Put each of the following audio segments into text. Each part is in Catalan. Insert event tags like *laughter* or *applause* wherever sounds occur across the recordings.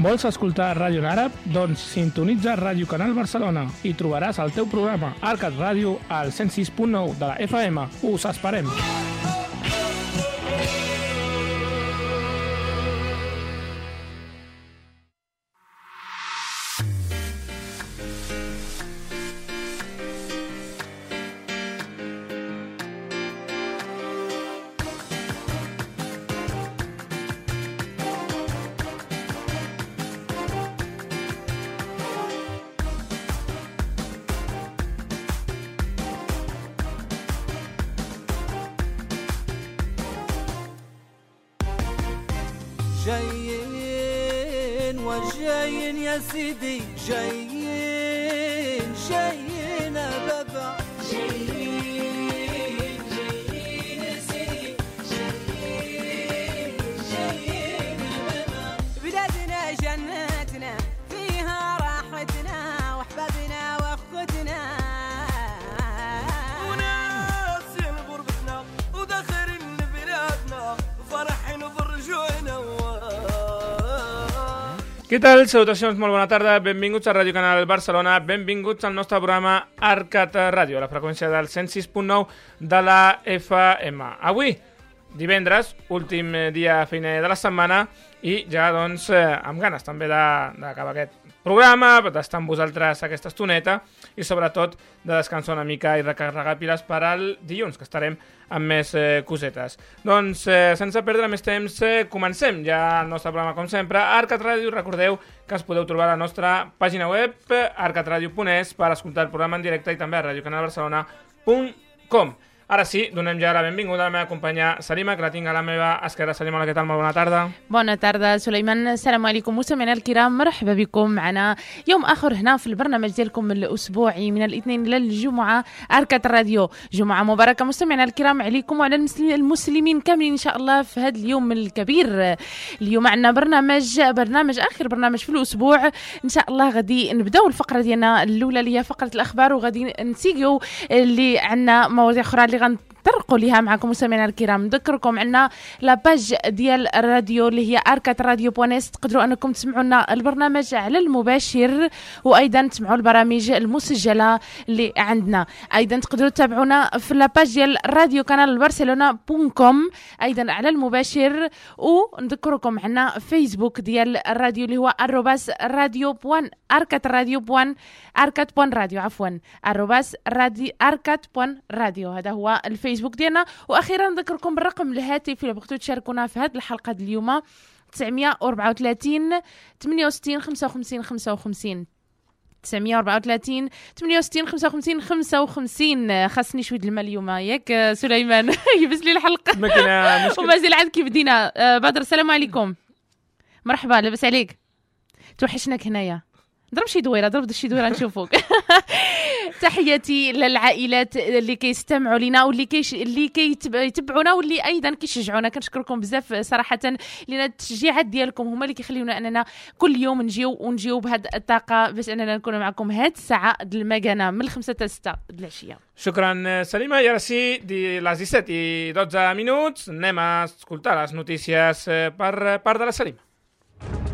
Vols escoltar ràdio en àrab? Doncs sintonitza Ràdio Canal Barcelona i trobaràs el teu programa Arcat Ràdio al 106.9 de la FM. Us esperem! Jane. Què tal? Salutacions, molt bona tarda, benvinguts a Ràdio Canal Barcelona, benvinguts al nostre programa Arcat Ràdio, a la freqüència del 106.9 de la FM. Avui, divendres, últim eh, dia feiner de la setmana, i ja, doncs, eh, amb ganes també d'acabar aquest programa, d'estar amb vosaltres aquesta estoneta, i sobretot de descansar una mica i recarregar piles per al dilluns, que estarem amb més eh, cosetes. Doncs, eh, sense perdre més temps, eh, comencem ja el nostre programa, com sempre, Arcat Ràdio. Recordeu que es podeu trobar a la nostra pàgina web, arcatradio.es, per escoltar el programa en directe i també a radiocanalbarcelona.com. Ara sí, donem ja la benvinguda a la meva companya Salima, que la tinc a la meva esquerra. Salima, què tal? Molt bona tarda. بونا تاردا سليمان السلام عليكم مستمعينا الكرام مرحبا بكم معنا يوم اخر هنا في البرنامج ديالكم الاسبوعي من الاثنين إلى الجمعه اركة الراديو جمعه مباركه مستمعينا الكرام عليكم وعلى المسلمين كاملين ان شاء الله في هذا اليوم الكبير اليوم عندنا برنامج برنامج اخر برنامج في الأسبوع ان شاء الله غادي نبداو الفقره ديالنا الاولى اللي هي فقره الاخبار وغادي نسيقوا اللي عندنا مواضيع أخرى اللي eran غنطرقوا ليها معكم مستمعينا الكرام. نذكركم عندنا لاباج ديال الراديو اللي هي أركات راديو بوانيس تقدروا أنكم تسمعوا لنا البرنامج على المباشر وأيضا تسمعوا البرامج المسجلة اللي عندنا. أيضا تقدروا تتابعونا في لاباج ديال راديو كانال برشلونة بون كوم أيضا على المباشر. ونذكركم عندنا فيسبوك ديال الراديو اللي هو الروباس راديو بوان أركات راديو بوان أركات بوان راديو عفوا الروباس راديو أركات بوان راديو. هذا هو الفيسبوك. ديالنا. وأخيرا نذكركم بالرقم الهاتفي اللي بغيتوا تشاركونا في هذه الحلقة اليوم. 934 68 55 55 934 68 55 55 خاصني شوية الماء اليوم ياك سليمان. *laughs* يبس لي الحلقة. ما كاين ومازال عاد كيف بدينا آه، بدر السلام عليكم. مرحبا لاباس عليك. توحشناك هنايا. ضرب شي دويرة ضرب شي دويرة نشوفوك. *laughs* تحياتي للعائلات اللي كيستمعوا لنا واللي كيش اللي كيتبعونا واللي أيضا كيشجعونا كنشكركم بزاف صراحة لأن التشجيعات ديالكم هما اللي كيخليونا أننا كل يوم نجيو ونجيو بهذه الطاقة باش أننا نكون معكم هاد الساعة المكانه من الخمسة حتى 6 د العشية Shukran, Salima. I ara sí, di les 17 i 12 minuts, anem a escoltar les notícies per de.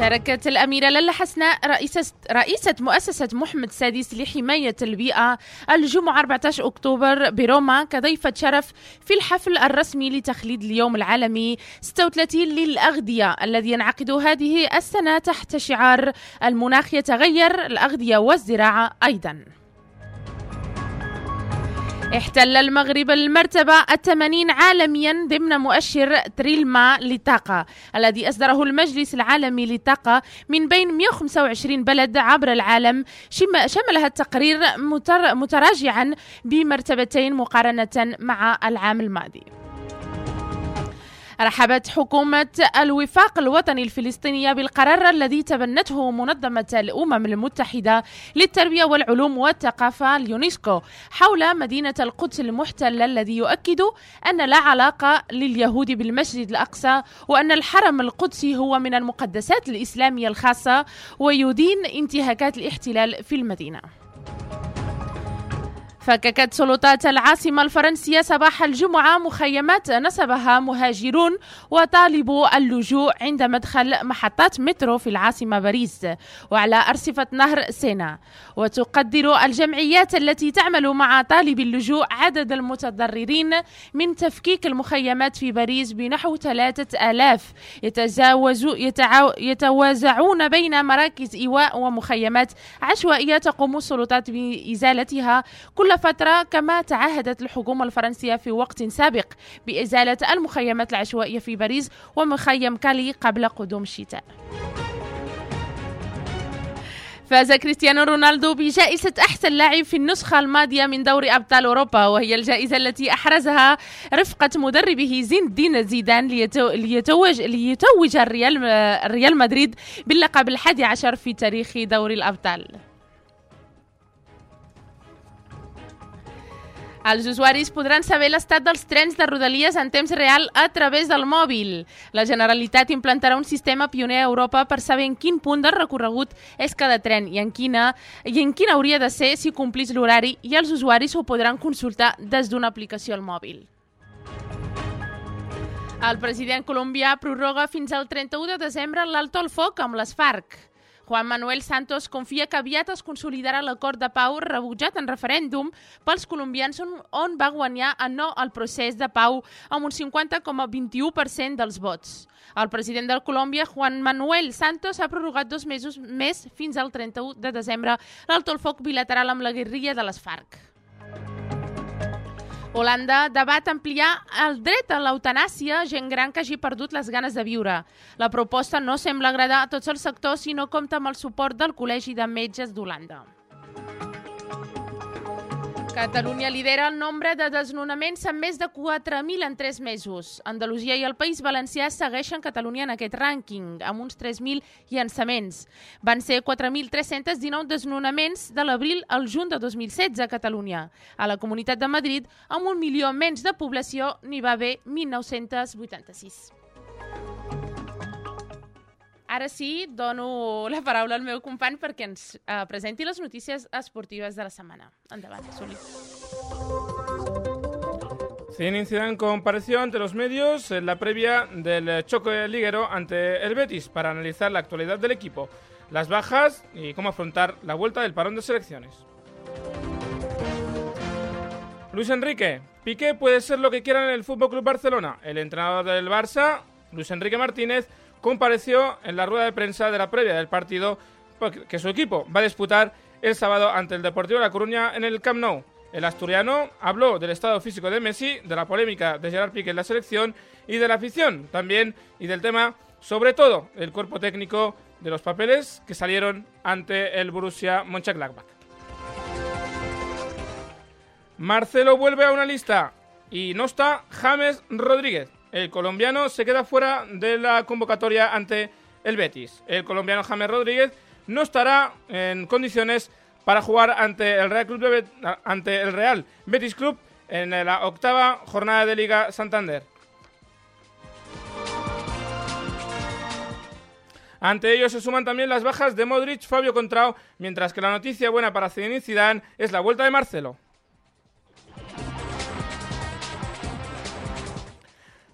شاركت الأميرة لالا حسناء رئيسة, رئيسة مؤسسة محمد السادس لحماية البيئة الجمعة 14 أكتوبر بروما كضيفة شرف في الحفل الرسمي لتخليد اليوم العالمي 36 للأغذية الذي ينعقد هذه السنة تحت شعار المناخ يتغير الأغذية والزراعة أيضاً. احتل المغرب المرتبة الثمانين عالميا ضمن مؤشر تريلما للطاقة الذي أصدره المجلس العالمي للطاقة من بين 125 بلد عبر العالم شم- شملها التقرير متر- متراجعا بمرتبتين مقارنة مع العام الماضي. رحبت حكومة الوفاق الوطني الفلسطينية بالقرار الذي تبنته منظمة الأمم المتحدة للتربية والعلوم والثقافة اليونسكو حول مدينة القدس المحتلة الذي يؤكد أن لا علاقة لليهود بالمسجد الأقصى وأن الحرم القدسي هو من المقدسات الإسلامية الخاصة ويدين انتهاكات الاحتلال في المدينة. فككت سلطات العاصمة الفرنسية صباح الجمعة مخيمات نصبها مهاجرون وطالبوا اللجوء عند مدخل محطات مترو في العاصمة باريس وعلى أرصفة نهر سينا. وتقدر الجمعيات التي تعمل مع طالب اللجوء عدد المتضررين من تفكيك المخيمات في باريس بنحو ثلاثة آلاف. يتجاوز يتوازعون بين مراكز إيواء ومخيمات عشوائية تقوم السلطات بإزالتها كل فترة كما تعهدت الحكومة الفرنسية في وقت سابق بإزالة المخيمات العشوائية في باريس ومخيم كالي قبل قدوم الشتاء. فاز كريستيانو رونالدو بجائزة أحسن لاعب في النسخة الماضية من دوري أبطال أوروبا وهي الجائزة التي أحرزها رفقة مدربه زين الدين زيدان ليتو ليتوج ليتوج الريال الريال مدريد باللقب الحادي عشر في تاريخ دوري الأبطال. Els usuaris podran saber l'estat dels trens de Rodalies en temps real a través del mòbil. La Generalitat implantarà un sistema pioner a Europa per saber en quin punt del recorregut és cada tren i en quina, i en quina hauria de ser si complís l'horari i els usuaris ho podran consultar des d'una aplicació al mòbil. El president colombià prorroga fins al 31 de desembre l'alto al foc amb les FARC. Juan Manuel Santos confia que aviat es consolidarà l'acord de pau rebutjat en referèndum pels colombians on, va guanyar a no al procés de pau amb un 50,21% dels vots. El president de Colòmbia, Juan Manuel Santos, ha prorrogat dos mesos més fins al 31 de desembre l'alto al foc bilateral amb la guerrilla de les FARC. Holanda debat ampliar el dret a l'eutanàsia a gent gran que hagi perdut les ganes de viure. La proposta no sembla agradar a tots els sectors i no compta amb el suport del Col·legi de Metges d'Holanda. Catalunya lidera el nombre de desnonaments amb més de 4.000 en 3 mesos. Andalusia i el País Valencià segueixen Catalunya en aquest rànquing, amb uns 3.000 llançaments. Van ser 4.319 desnonaments de l'abril al juny de 2016 a Catalunya. A la Comunitat de Madrid, amb un milió menys de població, n'hi va haver 1.986. Ara sí, dono la paraula al meu company perquè ens eh, presenti les notícies esportives de la setmana. Endavant, Soli. Zinedine Zidane compareció ante los medios en la previa del choque liguero ante el Betis para analizar la actualidad del equipo, las bajas y cómo afrontar la vuelta del parón de selecciones. Luis Enrique, Piqué puede ser lo que quiera en el Fútbol Club Barcelona. El entrenador del Barça, Luis Enrique Martínez, compareció en la rueda de prensa de la previa del partido que su equipo va a disputar el sábado ante el Deportivo de La Coruña en el Camp Nou. El asturiano habló del estado físico de Messi, de la polémica de Gerard Piqué en la selección y de la afición también y del tema, sobre todo, el cuerpo técnico de los papeles que salieron ante el Borussia Mönchengladbach. Marcelo vuelve a una lista y no está James Rodríguez. El colombiano se queda fuera de la convocatoria ante el Betis. El colombiano James Rodríguez no estará en condiciones para jugar ante el Real, Betis Club en la octava jornada de Liga Santander. Ante ellos se suman también las bajas de Modric, Fabio Contrao, mientras que la noticia buena para Zinedine Zidane es la vuelta de Marcelo.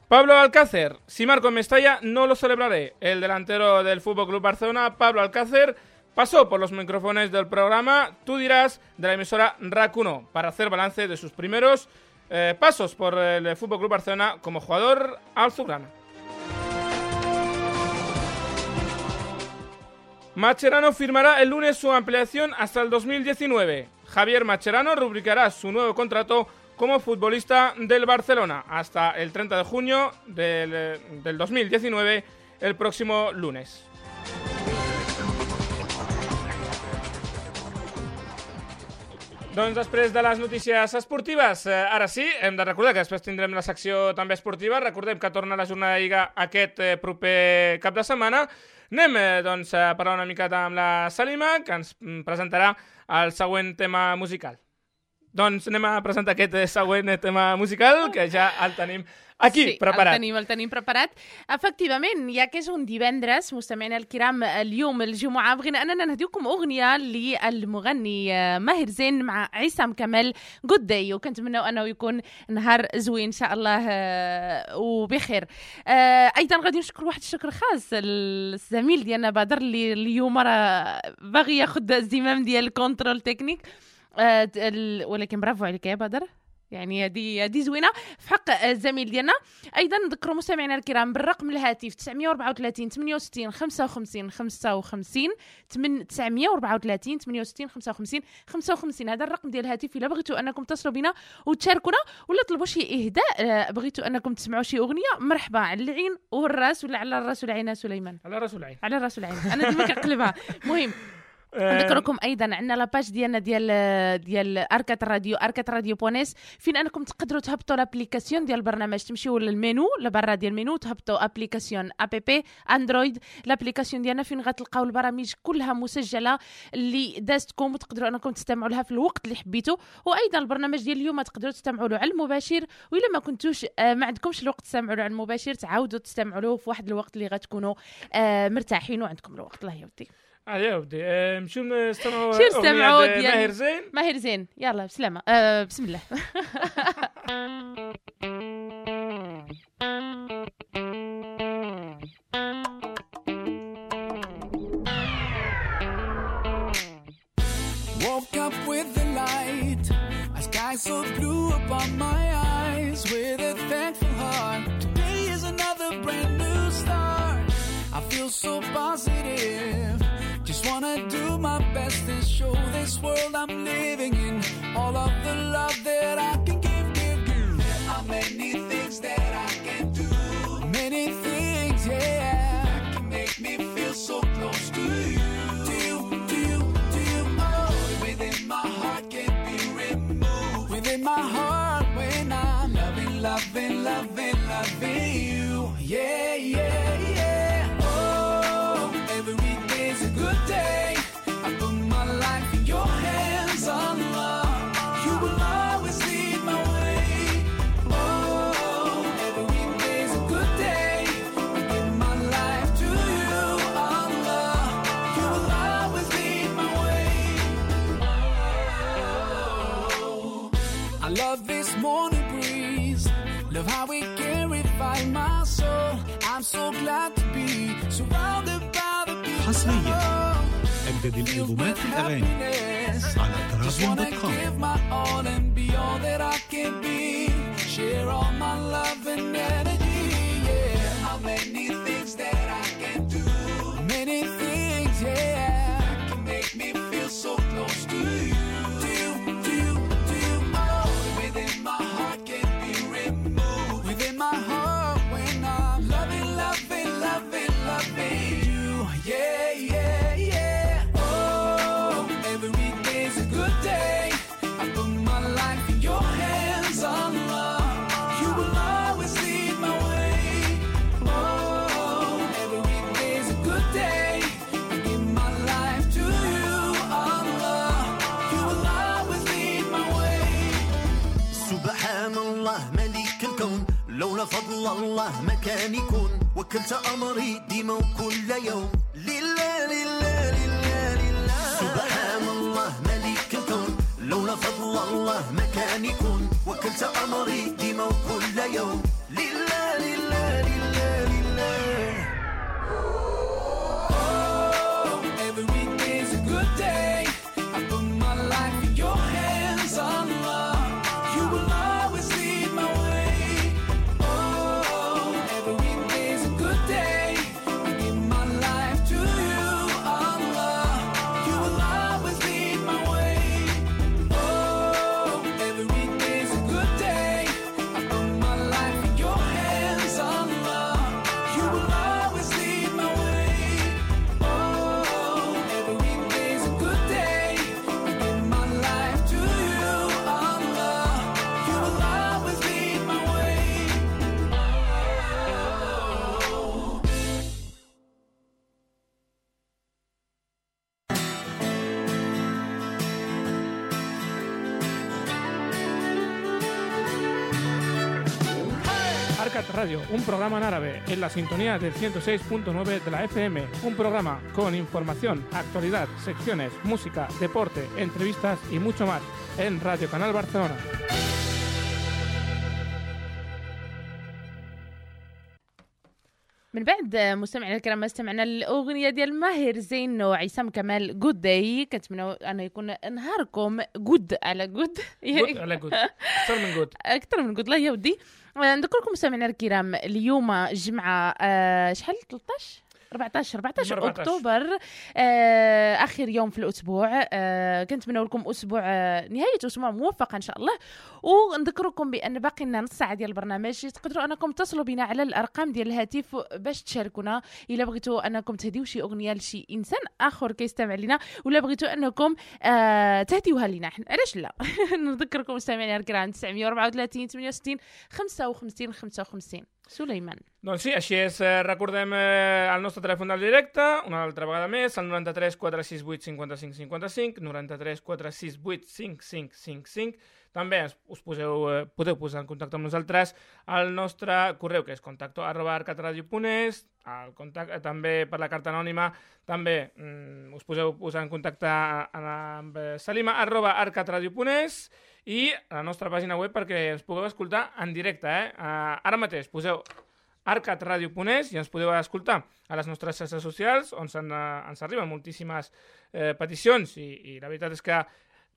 Pablo Alcácer, si Marco Mestalla no lo celebraré. El delantero del Fútbol Club Barcelona, Pablo Alcácer, pasó por los micrófonos del programa Tú dirás de la emisora RAC 1 para hacer balance de sus primeros eh, pasos por el Fútbol Club Barcelona como jugador azulgrana. Macherano firmará el lunes su ampliación hasta el 2019. Javier Macherano rubricará su nuevo contrato como futbolista del Barcelona hasta el 30 de junio del, del 2019, el próximo lunes. Doncs després de les notícies esportives, eh, ara sí, hem de recordar que després tindrem la secció també esportiva. Recordem que torna la jornada de Lliga aquest eh, proper cap de setmana. Anem eh, doncs, a parlar una miqueta amb la Salima, que ens mm, presentarà el següent tema musical. Doncs anem a presentar aquest eh, següent eh, tema musical, que ja el tenim aquí, sí, preparat. el tenim, el tenim preparat. Effectivament, ja que és un divendres مستمعينا الكرام اليوم الجمعة بغينا أننا نهديكم أغنية للمغني ماهر زين مع عصام كمال جود داي وكنتمناو أنه يكون نهار زوين إن شاء الله وبخير أيضا غادي نشكر واحد الشكر خاص الزميل ديالنا بدر اللي اليوم راه باغي ياخذ الزمام ديال الكونترول تكنيك آه، ال- ولكن برافو عليك يا بدر. يعني هذه هذه زوينة. في حق الزميل ديالنا. أيضا نذكروا مستمعينا الكرام بالرقم الهاتف 934 68 55 55 تمن- 934 68 55 55 هذا الرقم ديال الهاتف. إلا بغيتوا أنكم تصلوا بنا وتشاركونا ولا تطلبوا شي إهداء آه، بغيتوا أنكم تسمعوا شي أغنية مرحبا على العين والراس ولا على الراس والعين سليمان. على رسول العين. على الراس والعين أنا ديما كنقلبها. *laughs* مهم. آه، نذكركم أيضا عندنا لاباج ديالنا ديال ديال أركات الراديو أركات راديو بونيس. فين أنكم تقدروا تهبطوا لابليكاسيون ديال البرنامج؟ تمشيو للمينو لبرا ديال المينو تهبطوا أبليكاسيون اب بي أندرويد. لابليكاسيون ديالنا فين غتلقاو البرامج كلها مسجلة اللي دازتكم وتقدروا أنكم تستمعوا لها في الوقت اللي حبيتوا وأيضا البرنامج ديال اليوم تقدروا تستمعوا له على المباشر. وإلا ما كنتوش آه، ما عندكمش الوقت تستمعوا له على المباشر تعاودوا تستمعوا له في واحد الوقت اللي غتكونوا آه، مرتاحين وعندكم الوقت. الله يودي آه، يا ودي. آه، نمشيو نستمعوا شو نستمعوا ماهر زين؟ ماهر زين. يلا بسلامة. آه بسم الله. *laughs* this world I'm living in أجدد الألبومات في الأغاني على تراجم دوت كوم Radio, un programa en árabe, en la sintonía del 106.9 de la FM. Un programa con información, actualidad, secciones, música, deporte, entrevistas y mucho más en Radio Canal Barcelona. من بعد مستمعينا الكرام استمعنا الاغنيه ديال ماهر زين وعصام كمال جود داي كنتمنى ان يكون نهاركم جود على جود جود على جود اكثر من جود *laughs* اكثر من جود الله يا ودي آه، نذكركم مستمعينا الكرام اليوم الجمعه آه، شحال؟ 13 14 14 14. أكتوبر آه آخر يوم في الأسبوع. آه كنتمنى لكم أسبوع آه نهاية أسبوع موفقه إن شاء الله. ونذكركم بأن باقي لنا نص ساعة ديال البرنامج. تقدروا أنكم تصلوا بنا على الأرقام ديال الهاتف باش تشاركونا. إلا بغيتوا أنكم تهديو شي أغنية لشي إنسان آخر كيستمع لنا. ولا بغيتوا أنكم آه تهديوها لنا. حنا علاش لا؟ *laughs* نذكركم مستمعينا الكرام 934 68 55 55 سليمان. Doncs sí, així és. Eh, recordem eh, el nostre telèfon del directe, una altra vegada més, el 93 468 55 55, 93 468 5555. També us, poseu, eh, podeu posar en contacte amb nosaltres al nostre correu, que és contacto arroba arcatradio.es, contacte, també per la carta anònima, també mm, us poseu posar en contacte amb, eh, salima arroba arcatradio.es i la nostra pàgina web perquè ens pugueu escoltar en directe. Eh? Uh, ara mateix poseu arcatradio.es i ens podeu escoltar a les nostres xarxes socials on ens arriben moltíssimes eh, peticions i, i la veritat és que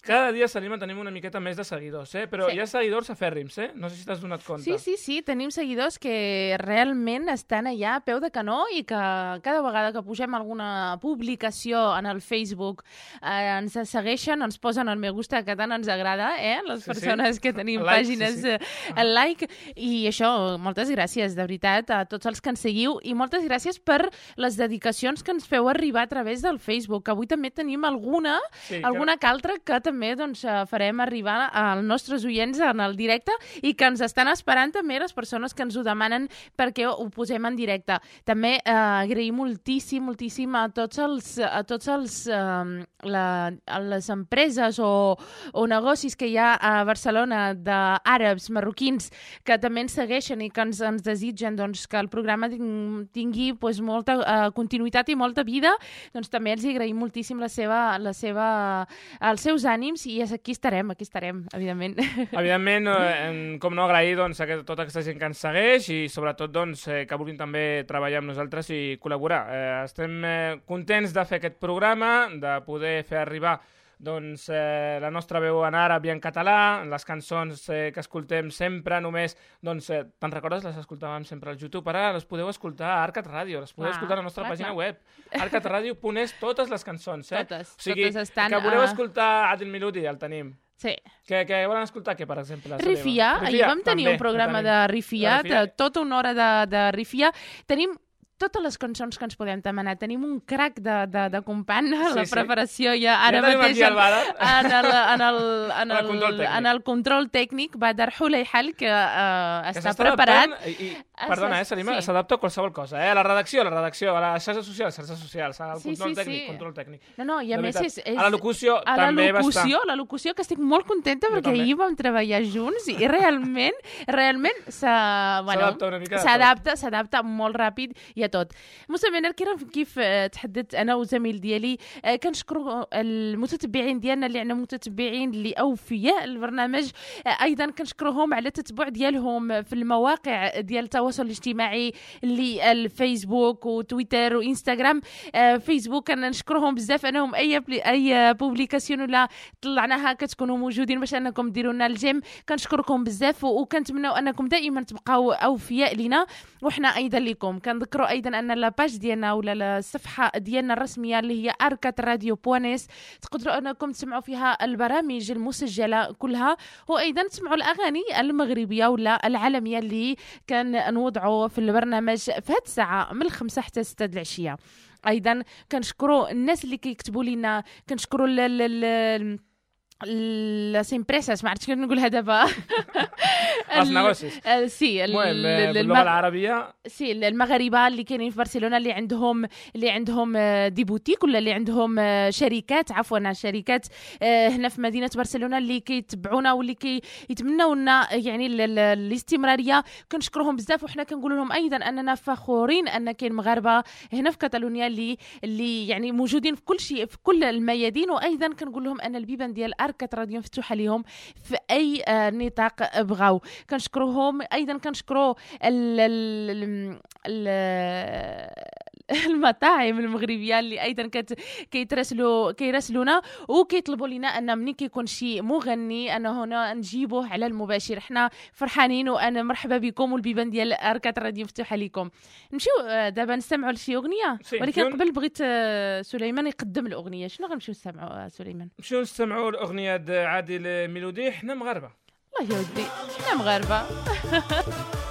cada dia s'anima tenim una miqueta més de seguidors, eh? però Sí. sí. hi ha seguidors afèrrims, eh? no sé si t'has donat compte. Sí, sí, sí, tenim seguidors que realment estan allà a peu de canó i que cada vegada que pugem alguna publicació en el Facebook eh, ens segueixen, ens posen el me gusta que tant ens agrada, eh? les Sí, sí. persones que tenim like, sí, pàgines, sí. eh, el like, i això, moltes gràcies, de veritat, a tots els que ens seguiu i moltes gràcies per les dedicacions que ens feu arribar a través del Facebook, que avui també tenim alguna Sí, alguna que altra que també doncs, eh, farem arribar als nostres oients en el directe i que ens estan esperant també les persones que ens ho demanen perquè ho posem en directe. També eh, agrair moltíssim, moltíssim a tots els, a tots els eh, la, a les empreses o, o negocis que hi ha a Barcelona d'àrabs, marroquins, que també ens segueixen i que ens, ens desitgen doncs, que el programa ting- tingui doncs, molta eh, continuïtat i molta vida, doncs també els agraïm moltíssim la seva, la seva, els seus ànims i és- aquí estarem, aquí estarem, evidentment. *laughs* Evidentment, eh, com no agrair doncs, a tota aquesta gent que ens segueix i sobretot doncs, eh, que vulguin també treballar amb nosaltres i col·laborar. Eh, estem eh, contents de fer aquest programa, de poder fer arribar doncs, eh, la nostra veu en àrab i en català, les cançons eh, que escoltem sempre només, doncs, eh, te'n recordes? Les escoltàvem sempre al YouTube, ara les podeu escoltar a Arcat Ràdio, les podeu Clar, escoltar a la nostra clar, pàgina clar. web, arcatradio.es, totes les cançons, eh? Totes, o sigui, totes estan que voleu a- escoltar Adil Miludi, el tenim. Sí. Que, que volen escoltar què, per exemple? Rifia, ahir vam tenir també, un programa de Rifia, De Rifia. de tota una hora de, de Rifia. Tenim totes les cançons que ens podem demanar. Tenim un crac de, de, de company a *laughs* la sí. preparació ja ara ja mateix en, en, el, en, el, *laughs* en, el, control en el control tècnic Badar Huleyhal, que, uh, que està preparat. I, i, perdona, eh, Salima, s'adapta sí. a qualsevol cosa. Eh? A la redacció, a la redacció, a les xarxes socials, xarxes socials, al sí, control sí, tècnic, sí. control tècnic. No, no, i a més és, és... A la locució a també la A la locució, que estic molt contenta jo perquè també. ahir vam treballar junts i realment, realment *laughs* s'adapta bueno, una mica. S'adapta, s'adapta molt ràpid i a توت مستمعينا الكرام كيف آه، تحدثت أنا وزميل ديالي آه، كنشكر المتتبعين ديالنا اللي عندنا متتبعين اللي اوفياء البرنامج. آه، أيضا كنشكرهم على التتبع ديالهم في المواقع ديال التواصل الاجتماعي اللي الفيسبوك وتويتر وإنستغرام. آه، فيسبوك كنشكرهم بزاف أنهم أي أي بوبليكاسيون ولا طلعناها كتكونوا موجودين باش أنكم ديروا لنا الجيم. كنشكركم بزاف وكنتمنوا أنكم دائما تبقاو أوفياء لنا وحنا أيضا لكم. كنذكروا أيضا أن لاباج ديالنا ولا الصفحه ديالنا الرسمية اللي هي أركات راديو بوانيس تقدروا أنكم تسمعوا فيها البرامج المسجلة كلها وأيضا تسمعوا الأغاني المغربية ولا العالمية اللي كان نوضعوا في البرنامج في هاد الساعة من الخمسة حتى ستة د العشية. أيضا كنشكروا الناس اللي كيكتبوا لنا كنشكروا لاس امبريساس ما عرفتش كيف نقولها دابا سي باللغة العربيه سي المغاربه اللي كاينين في برشلونه اللي عندهم اللي عندهم دي بوتيك ولا اللي عندهم شركات عفوا شركات هنا في مدينه برشلونه اللي كيتبعونا واللي كيتمنوا لنا يعني ال- ال- الاستمراريه كنشكرهم بزاف وحنا كنقول لهم أيضا اننا فخورين ان كاين مغاربه هنا في كاتالونيا اللي اللي يعني موجودين في كل شيء في كل الميادين وأيضا كنقول لهم ان البيبان ديال اركات راديو مفتوحه لهم في أي آه، نطاق بغاو. كنشكروهم. أيضا كنشكروا ال ال ال *laughs* المطاعم المغربية اللي أيضا كت كيتراسلوا كيراسلونا وكيطلبوا لنا أن ملي كيكون شي مغني أن هنا نجيبوه على المباشر. حنا فرحانين وأنا مرحبا بكم والبيبان ديال أركات راديو مفتوحة لكم نمشيو آه، دابا نستمعوا لشي أغنية؟ ولكن قبل بغيت آه، سليمان يقدم الأغنية. شنو غنمشيو نستمعوا آه، سليمان؟ نمشيو نستمعوا الاغنيه عادل ميلودي حنا مغاربة. الله يا ودي حنا مغاربة. *laughs*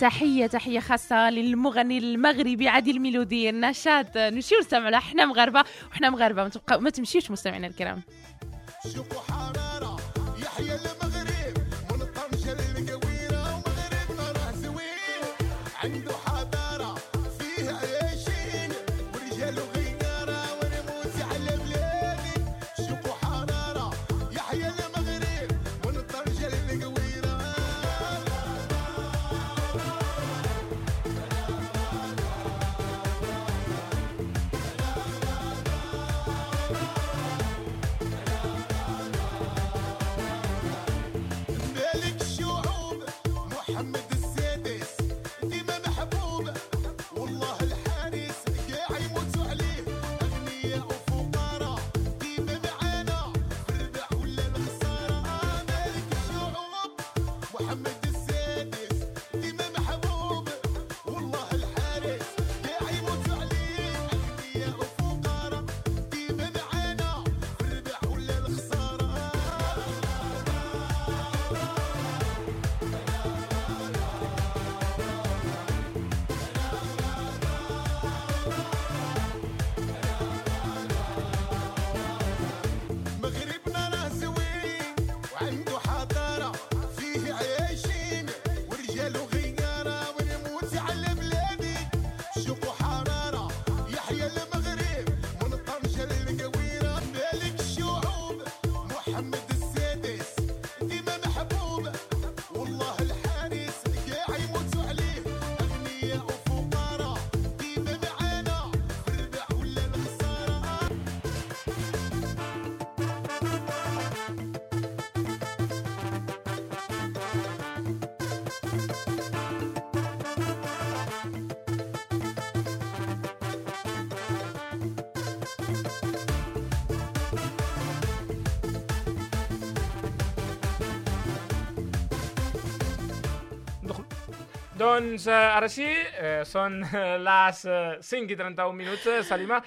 تحية تحية خاصة للمغني المغربي عادل ميلودي النشاط نمشيو نستمعوا له حنا مغاربة وحنا مغاربة. ما, ما تمشيوش مستمعينا الكرام. Doncs eh, ara sí, eh, són eh, les eh, 5 i 31 minuts, Salima,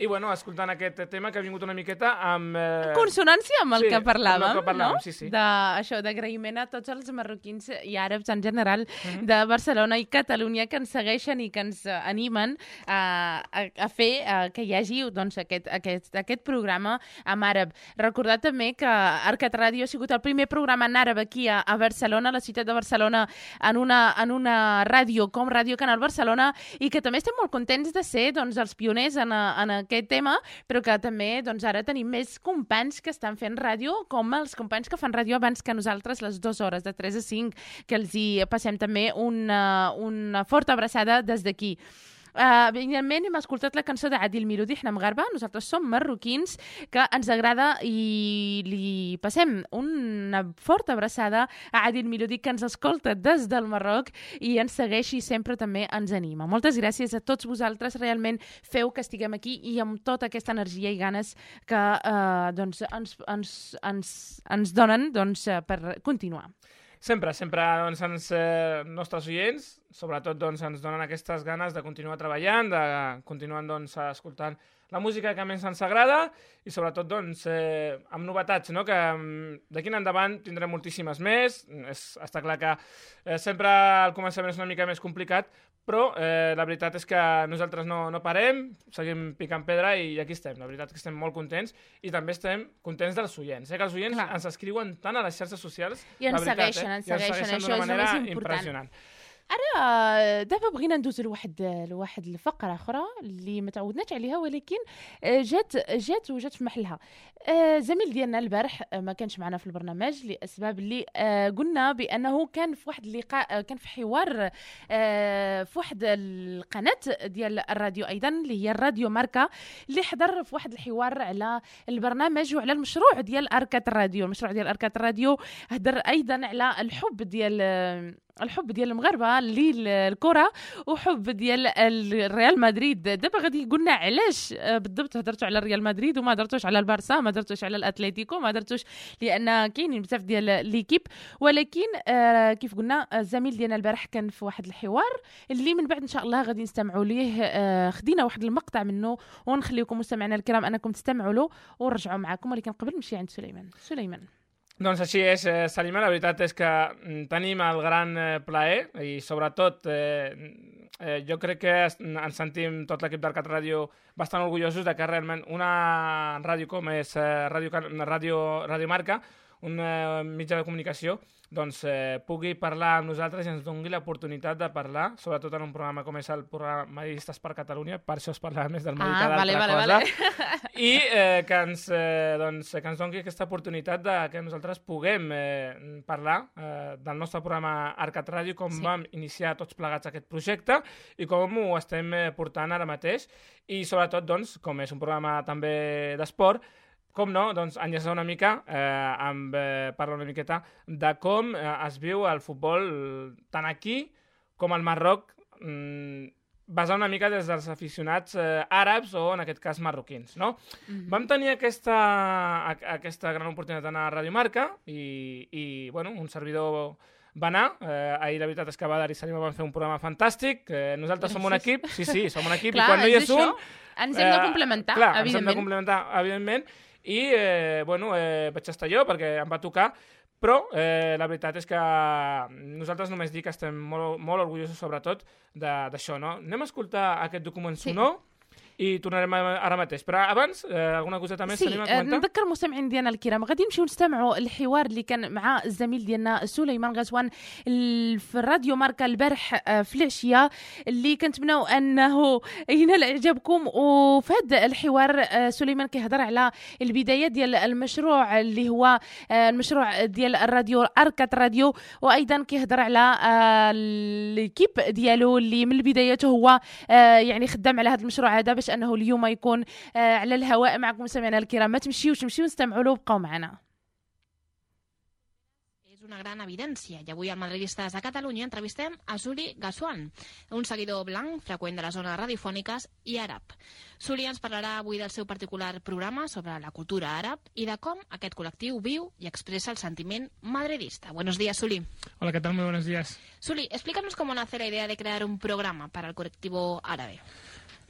i bueno, escoltant aquest tema que ha vingut una miqueta amb... Eh, consonància amb el sí, que amb el parlàvem, que parlàvem, no? sí, sí. De, això, d'agraïment a tots els marroquins i àrabs en general Mhm. de Barcelona i Catalunya que ens segueixen i que ens eh, animen a, a, a fer eh, que hi hagi doncs, aquest, aquest, aquest programa en àrab. Recordar també que Arcat Ràdio ha sigut el primer programa en àrab aquí a, a Barcelona, a la ciutat de Barcelona, en una, en una ràdio com Ràdio Canal Barcelona i que també estem molt contents de ser doncs, els pioners en, a, en aquest tema, però que també doncs, ara tenim més companys que estan fent ràdio, com els companys que fan ràdio abans que nosaltres, les dues hores, de 3 a 5, que els hi passem també una, una forta abraçada des d'aquí. Uh, evidentment hem escoltat la cançó d'Adil Mirudi, Hna Mgarba, nosaltres som marroquins que ens agrada i li passem una forta abraçada a Adil Mirudi que ens escolta des del Marroc i ens segueix i sempre també ens anima. Moltes gràcies a tots vosaltres, realment feu que estiguem aquí i amb tota aquesta energia i ganes que uh, doncs, ens, ens, ens, ens donen doncs, per continuar. Sempre, sempre doncs, ens, eh, nostres oients, sobretot doncs, ens donen aquestes ganes de continuar treballant, de continuar doncs, escoltant la música que més ens agrada i sobretot doncs, eh, amb novetats, no? que mm, d'aquí en endavant tindrem moltíssimes més. És, està clar que eh, sempre al començament és una mica més complicat, però eh, la veritat és que nosaltres no, no parem, seguim picant pedra i aquí estem. La veritat és que estem molt contents i també estem contents dels oients. Eh? Que els oients Clar. ens escriuen tant a les xarxes socials. I ens veritat, segueixen, eh? ens I ens segueixen, segueixen això és el més important. impressionant. أنا دابا بغينا ندوز لواحد لواحد الفقرة أخرى اللي ما تعودناش عليها ولكن آه، جات جات وجات في محلها. آه، زميل ديالنا البارح آه، ما كانش معنا في البرنامج لأسباب اللي قلنا بأنه كان في واحد اللقاء كان في حوار في واحد القناة ديال الراديو أيضا اللي هي الراديو ماركا اللي حضر في واحد الحوار على البرنامج وعلى المشروع ديال أركات الراديو. المشروع ديال أركات الراديو هدر أيضا على الحب ديال الحب ديال المغاربة للكره وحب ديال الريال مدريد. دابا غادي قلنا علاش آه، بالضبط هضرتوا على الريال مدريد وما هضرتوش على البارسا ما هضرتوش على الاتليتيكو ما هضرتوش لأن كاينين بزاف ديال ليكيب. ولكن آه، كيف قلنا الزميل ديالنا البارح كان في واحد الحوار اللي من بعد إن شاء الله غادي نستمعوا ليه آه، خدينا واحد المقطع منه ونخليكم مستمعينا الكرام أنكم تستمعوا له ونرجعوا معكم. ولكن قبل نمشي عند سليمان. سليمان. Doncs així és, eh, Salima. La veritat és que mm, tenim el gran eh, plaer i, sobretot, eh, eh, jo crec que ens sentim tot l'equip d'Arcat Ràdio bastant orgullosos de que realment una ràdio com és eh, Ràdio, ràdio, ràdio Marca, un mitjà de comunicació, doncs eh, pugui parlar amb nosaltres i ens doni l'oportunitat de parlar, sobretot en un programa com és el programa Madridistes per Catalunya, per això es parla més del Madrid Ah, vale, vale, cosa vale. i eh, que, ens, eh, doncs, que ens doni aquesta oportunitat de que nosaltres puguem eh, parlar eh, del nostre programa Arcat Ràdio, com Sí. sí. vam iniciar tots plegats aquest projecte i com ho estem eh, portant ara mateix i sobretot, doncs, com és un programa també d'esport, com no, doncs enllaçar una mica, eh, amb, eh, parlar una miqueta de com eh, es viu el futbol tant aquí com al Marroc, mm, basar una mica des dels aficionats eh, àrabs o, en aquest cas, marroquins, no? Vam tenir aquesta, a- aquesta gran oportunitat d'anar a Radio Marca i, i bueno, un servidor va anar. Eh, ahir la veritat és que Badar i Salima van fer un programa fantàstic. Eh, nosaltres som un equip, sí, sí, som un equip, Clar, i quan no hi és és un... Ens hem de eh, complementar, clar, ens hem de evidentment. complementar, evidentment. I, eh, bueno, eh, vaig estar jo perquè em va tocar, però eh, la veritat és que nosaltres només dic que estem molt, molt orgullosos, sobretot, de- d'això, no? Anem a escoltar aquest document Sí. sonor i tornarem ara mateix. Però abans, eh, alguna coseta més سي tenim a آه، comentar? نذكر المستمعين ديالنا الكرام غادي نمشيو نستمعوا الحوار اللي كان مع الزميل ديالنا سليمان غزوان في الراديو ماركا البارح آه، في العشية اللي كنتمناو أنه ينال إعجابكم وفي هذا الحوار آه، سليمان كيهضر على البداية ديال المشروع اللي هو آه، المشروع ديال الراديو أركات راديو وأيضا كيهضر على الكيب ديالو اللي من البدايات هو يعني خدام على هذا المشروع هذا باش انه اليوم يكون آه، على الهواء معكم مستمعينا الكرام ما تمشيوش تمشيو نستمعوا له وبقاو معنا És una gran evidència i avui al Madridistes de Catalunya entrevistem a Suli Gaswan, un seguidor blanc freqüent de les zones radiofòniques i àrab. Suli ens parlarà avui del seu particular programa sobre la cultura àrab i de com aquest col·lectiu viu i expressa el sentiment madridista. Buenos días, Suli. Hola, ¿qué tal? Muy buenos días. Suli, explícanos cómo nace la idea de crear un programa para el colectivo árabe.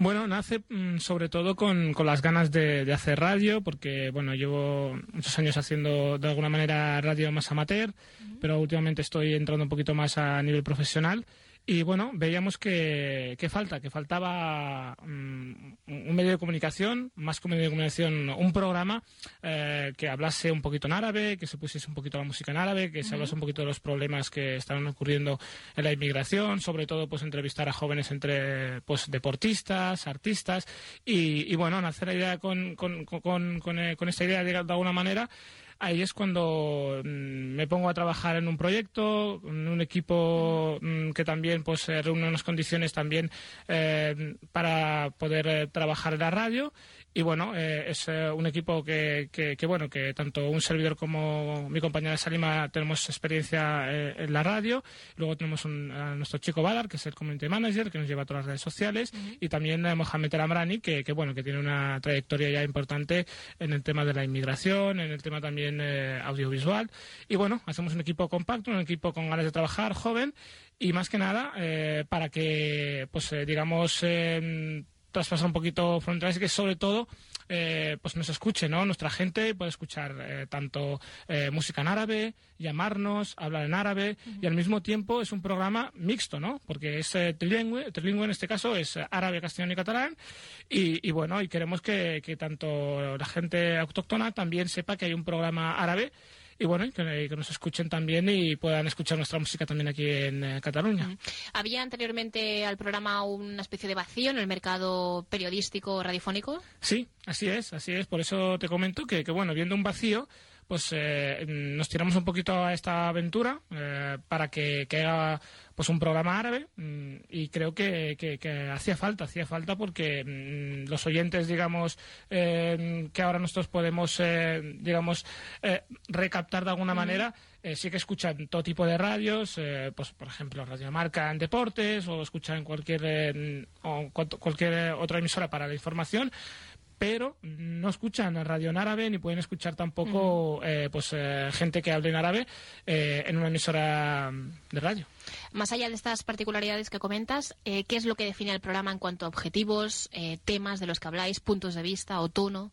Bueno, nace mm, sobre todo con, con las ganas de, de hacer radio, porque bueno, llevo muchos años haciendo de alguna manera radio más amateur, pero últimamente estoy entrando un poquito más a nivel profesional. Y bueno, veíamos que, que falta, que faltaba mm, un medio de comunicación, más que un medio de comunicación, un programa eh, que hablase un poquito en árabe, que se pusiese un poquito la música en árabe, que se hablase un poquito de los problemas que están ocurriendo en la inmigración, sobre todo pues entrevistar a jóvenes entre pues deportistas, artistas. Y, y bueno, nacer la idea con, con, con, con, eh, con esta idea de, de alguna manera ahí es cuando mm, me pongo a trabajar en un proyecto, en un equipo mm, que también pues reúne unas condiciones también eh, para poder eh, trabajar en la radio y bueno eh, es eh, un equipo que, que, que, bueno que tanto un servidor como mi compañera Salima tenemos experiencia eh, en la radio. Luego tenemos un, a nuestro chico Badar que es el community manager que nos lleva a todas las redes sociales. Y también a Mohamed El Amrani que, que bueno que tiene una trayectoria ya importante en el tema de la inmigración en el tema también eh, audiovisual. Y bueno hacemos un equipo compacto un equipo con ganas de trabajar joven. Y más que nada eh, para que pues eh, digamos eh, traspasar un poquito fronteras y que sobre todo eh, pues nos escuche, ¿no? Nuestra gente puede escuchar eh, tanto eh, música en árabe, llamarnos, hablar en árabe y al mismo tiempo es un programa mixto, ¿no? Porque es eh, trilingüe, trilingüe en este caso es árabe, castellano y catalán y, y bueno, y queremos que, que tanto la gente autóctona también sepa que hay un programa árabe y bueno, que, que nos escuchen también y puedan escuchar nuestra música también aquí en eh, Cataluña. ¿Había anteriormente al programa una especie de vacío en el mercado periodístico radiofónico? Sí, así es, así es. Por eso te comento que, que bueno, viendo un vacío, pues eh, nos tiramos un poquito a esta aventura eh, para que, que haga pues un programa árabe mm, y creo que, que- que hacía falta, hacía falta porque mm, los oyentes, digamos, eh, que ahora nosotros podemos, eh, digamos, eh, recaptar de alguna manera, eh, sí que escuchan todo tipo de radios, eh, pues por ejemplo Radio Marca en deportes o escuchan cualquier eh, o cual- cualquier otra emisora para la información pero no escuchan radio en árabe ni pueden escuchar tampoco eh, pues eh, gente que hable en árabe eh, en una emisora mm, de radio. Más allá de estas particularidades que comentas, ¿qué es lo que define el programa en cuanto a objetivos, temas de los que habláis, puntos de vista o tono?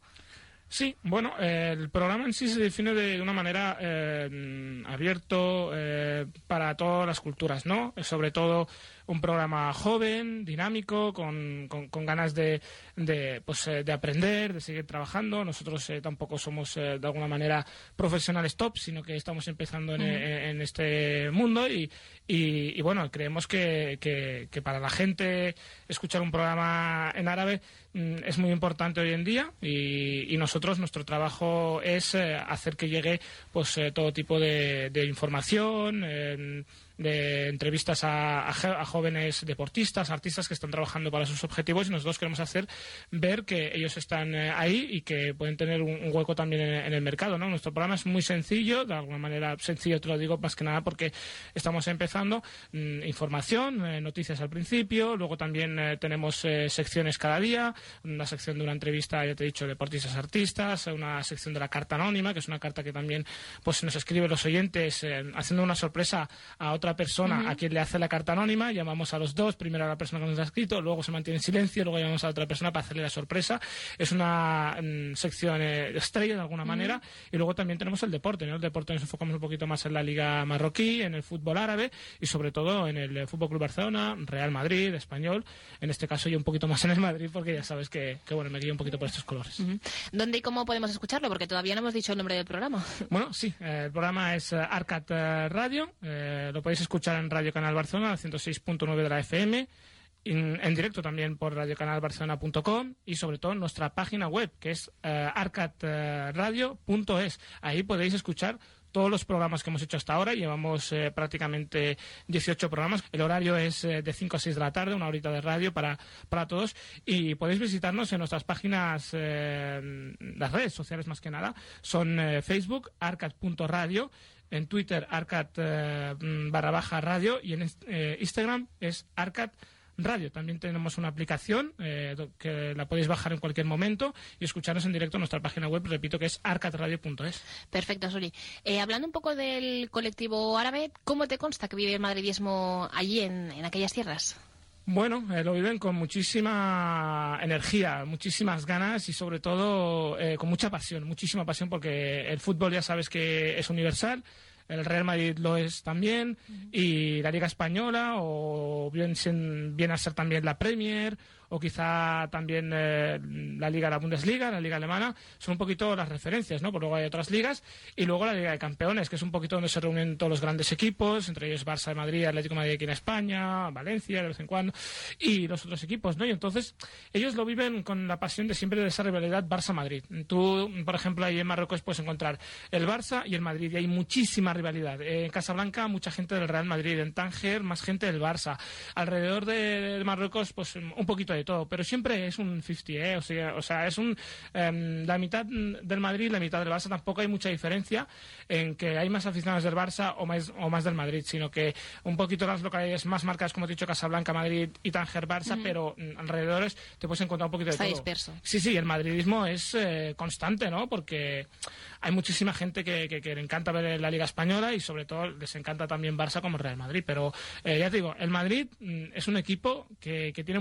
Sí, bueno, eh, el programa en sí se define de una manera eh, abierto eh, para todas las culturas, ¿no? Sobre todo un programa joven, dinámico, con, con- con ganas de, de, pues, eh, de aprender, de seguir trabajando. Nosotros eh, tampoco somos eh, de alguna manera profesionales top, sino que estamos empezando en, eh, en este mundo y, y- y, bueno, creemos que, que- que para la gente escuchar un programa en árabe mm, es muy importante hoy en día y, y nosotros nuestro trabajo es eh, hacer que llegue pues todo tipo de, de información de entrevistas a, jóvenes deportistas, artistas que están trabajando para sus objetivos y nosotros queremos hacer ver que ellos están eh, ahí y que pueden tener un, hueco también en, el mercado. ¿no? Nuestro programa es muy sencillo, de alguna manera sencillo te lo digo más que nada porque estamos empezando mm, información, eh, noticias al principio, luego también eh, tenemos eh, secciones cada día, una sección de una entrevista, ya te he dicho, deportistas artistas, una sección de la carta anónima, que es una carta que también pues nos escriben los oyentes haciendo una sorpresa a otra persona a quien le hace la carta anónima, llamamos a los dos, primero a la persona que nos ha escrito, luego se mantiene en silencio, luego llamamos a otra persona para hacerle la sorpresa. Es una mm, sección eh, estrella de alguna manera y luego también tenemos el deporte, ¿no? El deporte nos enfocamos un poquito más en la liga marroquí, en el fútbol árabe y sobre todo en el eh, Fútbol Club Barcelona, Real Madrid, Español, en este caso yo un poquito más en el Madrid porque ya sabes que, que bueno, me guío un poquito por estos colores. ¿Dónde y cómo podemos escucharlo? Porque todavía no hemos dicho el nombre del programa. Bueno, sí, eh, el programa es eh, Arcat eh, Radio, eh, lo podéis escuchar en Radio Canal Barcelona, 106.9 de la FM, en, directo también por radiocanalbarcelona.com y sobre todo en nuestra página web, que es eh, arcatradio.es. Ahí podéis escuchar todos los programas que hemos hecho hasta ahora. Llevamos eh, prácticamente 18 programas. El horario es eh, de 5 a 6 de la tarde, una horita de radio para, para todos. Y podéis visitarnos en nuestras páginas, las redes sociales más que nada. Son Facebook, arcat.radio, en Twitter, arcat eh, barra baja radio y en eh, Instagram es arcat radio. También tenemos una aplicación eh, que la podéis bajar en cualquier momento y escucharnos en directo en nuestra página web, repito que es arcatradio.es. Perfecto, Suri. Eh, hablando un poco del colectivo árabe, ¿cómo te consta que vive el madridismo allí en, en aquellas tierras? Bueno, eh, lo viven con muchísima energía, muchísimas ganas y sobre todo eh, con mucha pasión, muchísima pasión porque el fútbol ya sabes que es universal, el Real Madrid lo es también y la Liga Española o bien viene a ser también la Premier o quizá también eh, la Liga, la Bundesliga, la Liga Alemana, son un poquito las referencias, ¿no? Porque luego hay otras ligas y luego la Liga de Campeones, que es un poquito donde se reúnen todos los grandes equipos, entre ellos Barça de Madrid, Atlético de Madrid aquí en España, Valencia de vez en cuando y los otros equipos, ¿no? Y entonces ellos lo viven con la pasión de siempre de esa rivalidad Barça-Madrid. Tú, por ejemplo, ahí en Marruecos puedes encontrar el Barça y el Madrid y hay muchísima rivalidad. En Casablanca mucha gente del Real Madrid, en Tánger más gente del Barça. Alrededor de, de Marruecos pues un poquito de todo, pero siempre es un 50, ¿eh? O sea, o sea es un em, la mitad del Madrid, la mitad del Barça, tampoco hay mucha diferencia en que hay más aficionados del Barça o más, o más del Madrid, sino que un poquito las localidades más marcadas, como te he dicho, Casablanca, Madrid y Tánger, Barça, pero mm, alrededores te puedes encontrar un poquito Está de todo. disperso. Sí, sí, el madridismo es eh, constante, ¿no? Porque hay muchísima gente que, que- que le encanta ver la Liga Española y sobre todo les encanta también Barça como Real Madrid. Pero eh, ya te digo, el Madrid mm, es un equipo que, que tiene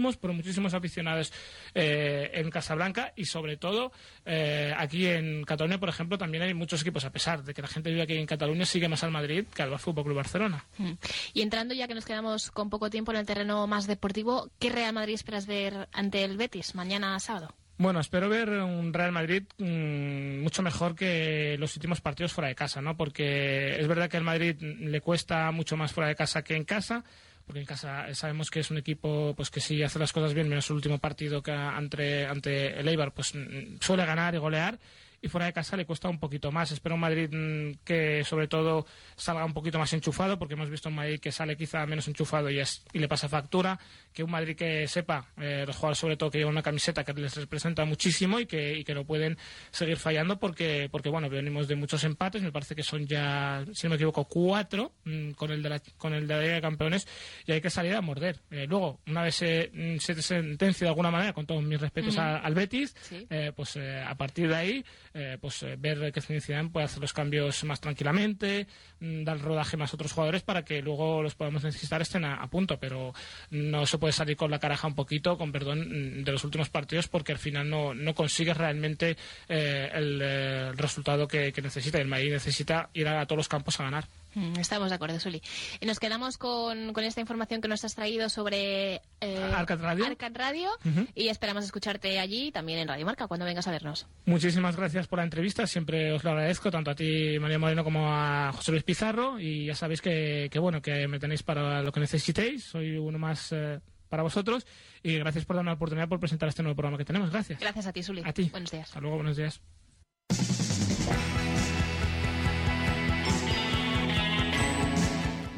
muchísimos, pero muchísimos aficionados eh, en Casablanca y sobre todo eh, aquí en Cataluña, por ejemplo, también hay muchos equipos, a pesar de que la gente vive aquí en Cataluña, sigue más al Madrid que al Fútbol Club Barcelona. Mm. Y entrando ya que nos quedamos con poco tiempo en el terreno más deportivo, ¿qué Real Madrid esperas ver ante el Betis mañana sábado? Bueno, espero ver un Real Madrid mm, mucho mejor que los últimos partidos fuera de casa, ¿no? Porque es verdad que al Madrid le cuesta mucho más fuera de casa que en casa, porque en casa sabemos que es un equipo pues que si hace las cosas bien, menos el último partido que ante, ante el Eibar, pues mm, suele ganar y golear. Y fuera de casa le cuesta un poquito más. Espero un Madrid mm, que sobre todo salga un poquito más enchufado, porque hemos visto un Madrid que sale quizá menos enchufado y, es- y le pasa factura. Que un Madrid que sepa, eh, los jugadores sobre todo que llevan una camiseta que les representa muchísimo y que, y que no pueden seguir fallando porque, porque bueno, venimos de muchos empates. Me parece que son ya, si no me equivoco, cuatro mm, con el de la, con el de la Liga de Campeones y hay que salir a morder. Eh, luego, una vez se, mm, se sentencia de alguna manera, con todos mis respetos a- al Betis, Sí. eh, pues eh, a partir de ahí, eh, pues eh, ver que Zidane puede hacer los cambios más tranquilamente, mm, dar rodaje más a otros jugadores para que luego los podamos necesitar estén a, punto, pero no se puede salir con la caraja un poquito, con perdón, mm, de los últimos partidos porque al final no, no consigues realmente eh, el, eh, el resultado que, que necesita. El Madrid necesita ir a, todos los campos a ganar. Mm, Estamos de acuerdo, Suli. Y nos quedamos con, con esta información que nos has traído sobre eh, Arcad Radio. Arcad Radio y esperamos escucharte allí y también en Radio Marca cuando vengas a vernos. Muchísimas gracias por la entrevista, siempre os lo agradezco, tanto a ti, María Moreno, como a José Luis Pizarro, y ya sabéis que, que bueno, que me tenéis para lo que necesitéis, soy uno más eh, para vosotros, y gracias por darme la oportunidad por presentar este nuevo programa que tenemos, gracias. Gracias a ti, Suli. A ti. Buenos días. Hasta luego, buenos días.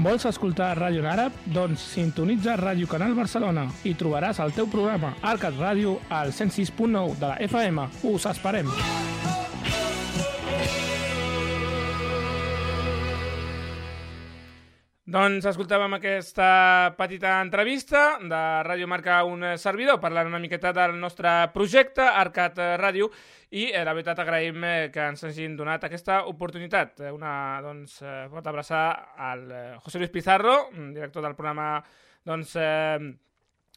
Vols escoltar ràdio en àrab? Doncs sintonitza Ràdio Canal Barcelona i trobaràs el teu programa Arcat Ràdio al 106.9 de la FM. Us esperem! Doncs escoltàvem aquesta petita entrevista de Ràdio Marca un servidor parlant una miqueta del nostre projecte Arcat Ràdio i eh, la veritat agraïm eh, que ens hagin donat aquesta oportunitat. Eh, Una doncs, eh, pot abraçar al eh, José Luis Pizarro, mm, director del programa doncs, eh,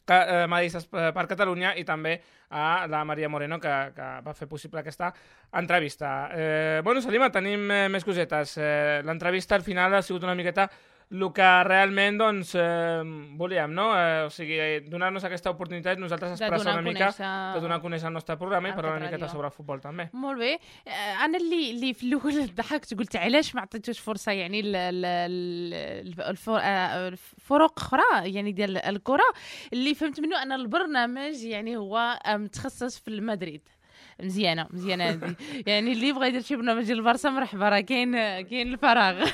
eh, Madistes per Catalunya i també a la Maria Moreno que, que va fer possible aquesta entrevista. Eh, bueno, Salima, tenim més cosetes. Eh, L'entrevista al final ha sigut una miqueta el que realment doncs, eh, volíem, no? Eh, o sigui, donar-nos aquesta oportunitat nosaltres expressar una mica, conèixer- de donar a conèixer el nostre programa i parlar una miqueta sobre el futbol també. مول بي أنا اللي اللي في الأول ضحكت قلت علاش ما عطيتوش فرصه يعني ال- ال- ال- الفر- الفرق أخرى يعني ديال الكره اللي فهمت منه ان البرنامج يعني هو متخصص في المدريد مزيانه مزيانه هذه يعني اللي يبغى يدير شي برنامج ديال البارسا مرحبا راه كاين كاين الفراغ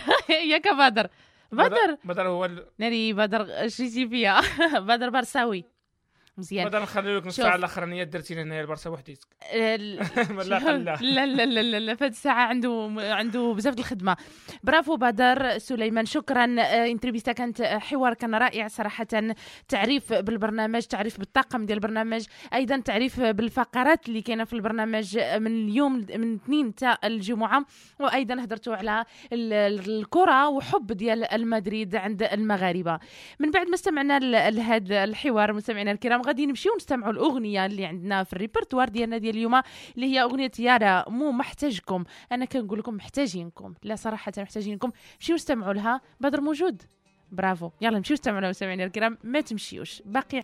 ياك بدر بدر. بدر هو ال... ناري بدر شتي فيا *laughs* بدر برساوي. مزيان. بدر نخلي لك نص. ساعة الأخرانية درتي لنا البرسا وحديك ال- *laughs* لا لا لا. لا لا, لا فهاد الساعة عنده عنده بزاف د الخدمة. برافو بدر سليمان شكرا. آه، انترفيستا كانت حوار كان رائع صراحة. تعريف بالبرنامج تعريف بالطاقم ديال البرنامج أيضا تعريف بالفقرات اللي كاينة في البرنامج من اليوم من اثنين تاع الجمعة. وأيضا هضرتوا على ال- ال- الكرة وحب ديال المدريد عند المغاربة. من بعد ما استمعنا لهذا الحوار مستمعينا الكرام غادي نمشيو نستمعوا الأغنية اللي عندنا في الريبرتوار ديالنا ديال اليوم اللي هي أغنية يارا مو محتاجكم. أنا كنقول لكم محتاجينكم. لا صراحة محتاجينكم. مشيو استمعوا لها. بدر موجود. برافو. يلا نمشيو نستمعوا لها مستمعينا الكرام. ما تمشيوش. باقي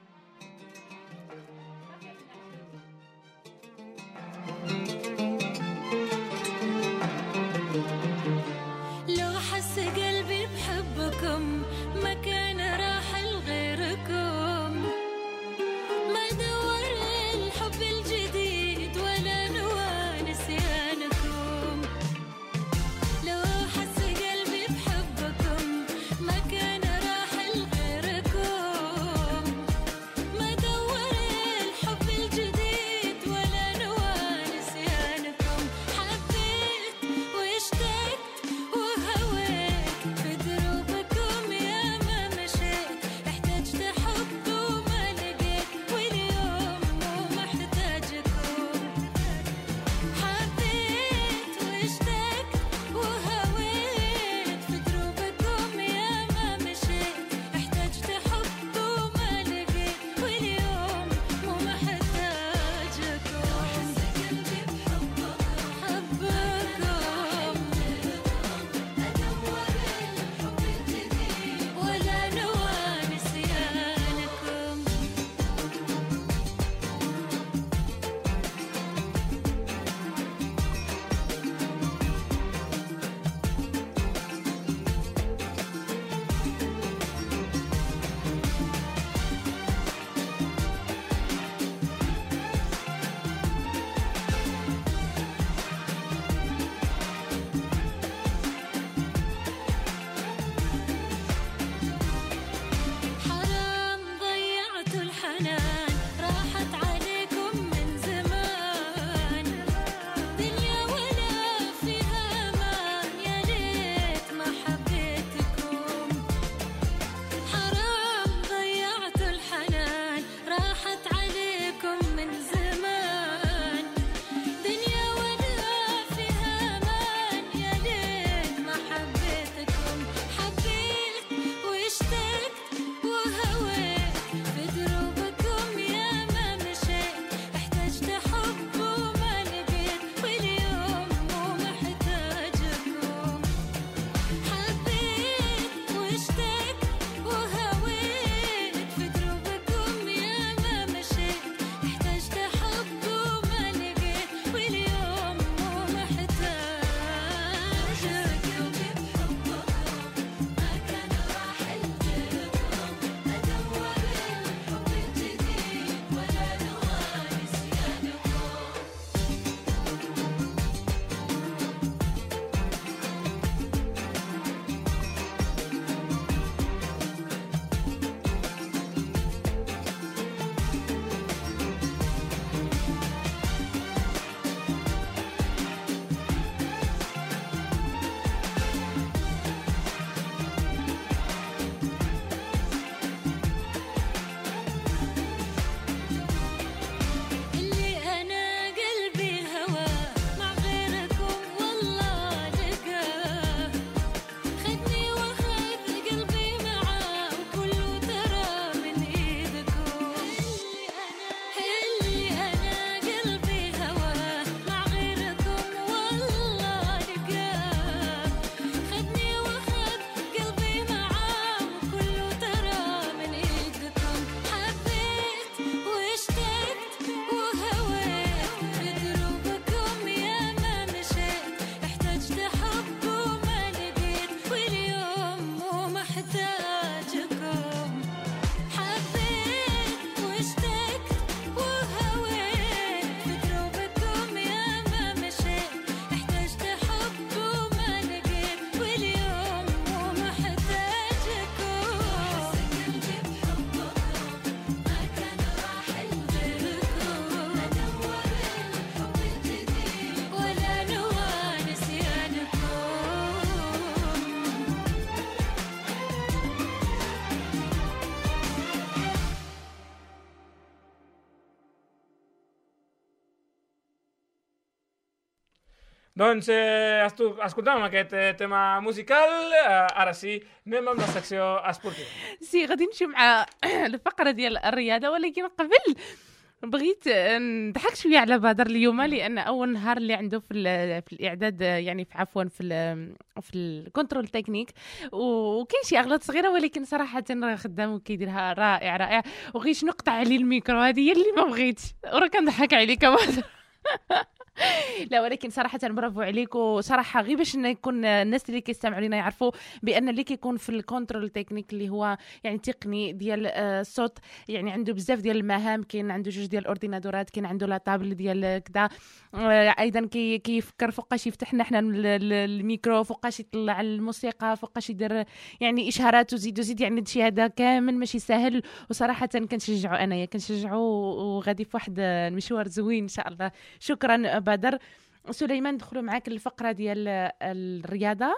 Doncs eh, escoltàvem aquest eh, tema musical, eh, ara sí, anem amb la secció esportiva. سي غادي نمشيو مع *coughs* الفقرة ديال الرياضة ولكن قبل بغيت نضحك شوية على بدر اليوم لأن أول نهار اللي عنده في, في الإعداد يعني في عفوا في ال في الكنترول تكنيك وكاين شي أغلاط صغيرة ولكن صراحة راه خدام وكيديرها رائع رائع. وغيش نقطع عليه الميكرو هذه هي اللي ما بغيتش. وراه كنضحك عليك بدر. لا ولكن صراحة برافو عليك وصراحة غير باش إن يكون الناس اللي كيستمعوا لنا يعرفوا بأن اللي كيكون في الكنترول تكنيك اللي هو يعني تقني ديال آه، الصوت يعني عنده بزاف ديال المهام كاين عنده جوج ديال الأورديناتورات كاين عنده لا طابل ديال كذا آه، أيضا كي كيفكر فوقاش يفتح لنا حنا ال- ال- الميكرو فوقاش يطلع الموسيقى فوقاش يدير يعني إشهارات وزيد وزيد يعني هادشي هذا كامل ماشي سهل. وصراحة كنشجعو أنايا كنشجعو وغادي في واحد المشوار زوين إن شاء الله. شكرا بدر. سليمان ندخلوا معاك الفقرة ديال الرياضة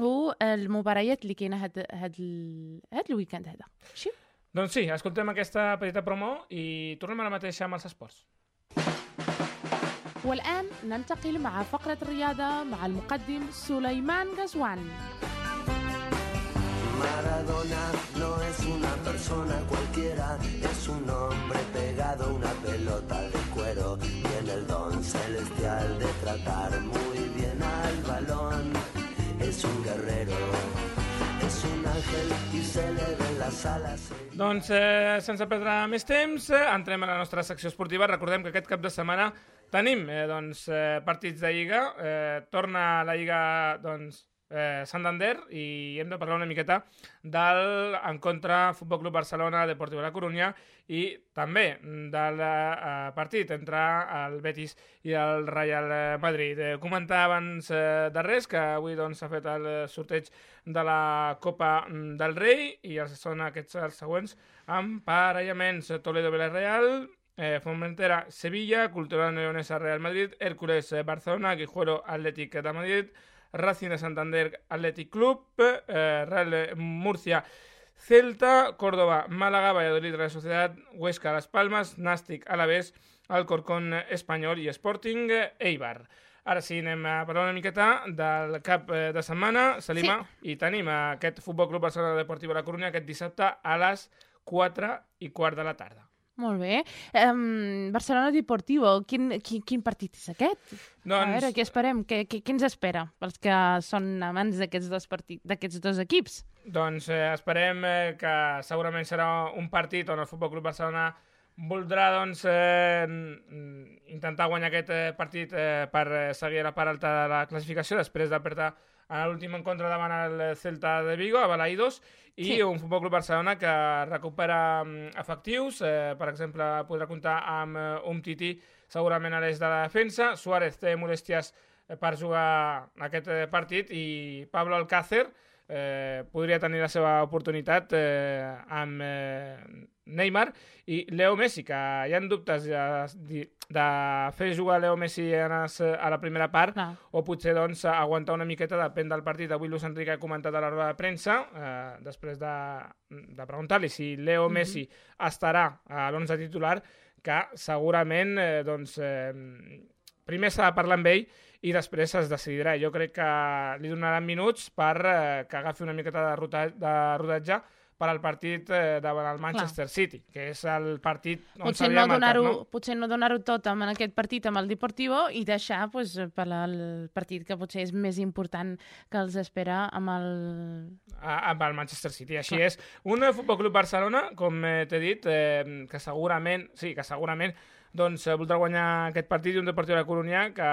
والمباريات اللي كاينة هاد هاد ال- هاد الويكاند هذا. ماشي؟ Doncs sí, escoltem aquesta petita promo i tornem ara mateix amb els esports. والآن ننتقل مع فقرة الرياضة مع المقدم سليمان غزوان. Maradona no es una persona cualquiera, es un hombre pegado a una pelota de Tiene el don celestial de tratar muy bien al balón. Es un guerrero, es un ángel y se le ven las alas. Doncs, eh, sense perdre més temps, eh, entrem a la nostra secció esportiva. Recordem que aquest cap de setmana tenim eh, doncs, eh, partits de Lliga. Eh, torna la Lliga doncs, eh, Santander i hem de parlar una miqueta del encontre Futbol Club Barcelona, Deportiu La Corunya i també del eh, partit entre el Betis i el Real eh, Madrid. Eh, comentar abans eh, de res que avui doncs, s'ha fet el sorteig de la Copa mm, del Rei i els són aquests els següents emparellaments Toledo Villarreal, eh, Formentera Sevilla, Cultural Leonesa Real Madrid, Hércules eh, Barcelona, Guijuelo Atlético de Madrid, Racing de Santander Athletic Club, eh, Real Murcia Celta, Córdoba, Málaga, Valladolid, Real Sociedad, Huesca, Las Palmas, Nàstic, Alavés, Alcorcón Espanyol i Sporting Eibar. Ara sí, anem a parlar una miqueta del cap eh, de setmana, Salima, sí. i tenim aquest Futbol Club Barcelona Deportiu La Corunya aquest dissabte a les 4 i quart de la tarda. Molt bé um, Barcelona Deportivo quin, quin, quin partit és aquest? Doncs- a veure, què esperem? Què, què, què ens espera pels que són amants d'aquests dos, partits, dos equips? Doncs eh, esperem eh, que segurament serà un partit on el Futbol Club Barcelona voldrà doncs, eh, intentar guanyar aquest eh, partit eh, per eh, seguir a la part alta de la classificació després de perdre en l'últim encontre davant el Celta de Vigo, a Balaidos, i Sí. un Futbol Club Barcelona que recupera mm, efectius, eh, per exemple, podrà comptar amb eh, un Titi segurament a l'eix de la defensa, Suárez té molèsties eh, per jugar aquest eh, partit i Pablo Alcácer eh, podria tenir la seva oportunitat eh, amb eh, Neymar i Leo Messi, que hi ha dubtes de, de fer jugar Leo Messi a la primera part Clar. o potser doncs, aguantar una miqueta, depèn del partit. Avui Luis Enrique ha comentat a la roda de premsa, eh, després de, de preguntar-li si Leo Messi estarà a l'11 titular, que segurament eh, doncs, eh, primer s'ha de parlar amb ell i després es decidirà. Jo crec que li donaran minuts per eh, que agafi una miqueta de, rota, de rodatge per al partit eh, davant el Manchester City, que és el partit on Potser no donar-ho no? potser no donar-ho tot amb en aquest partit amb el Deportivo i deixar pues, per al partit que potser és més important que els espera amb el... a- amb el Manchester City. Així és. Un eh, Futbol Club Barcelona, com eh, t'he dit, eh, que segurament, sí, que segurament doncs, eh, voldrà guanyar aquest partit i un Deportiu de Corunyà que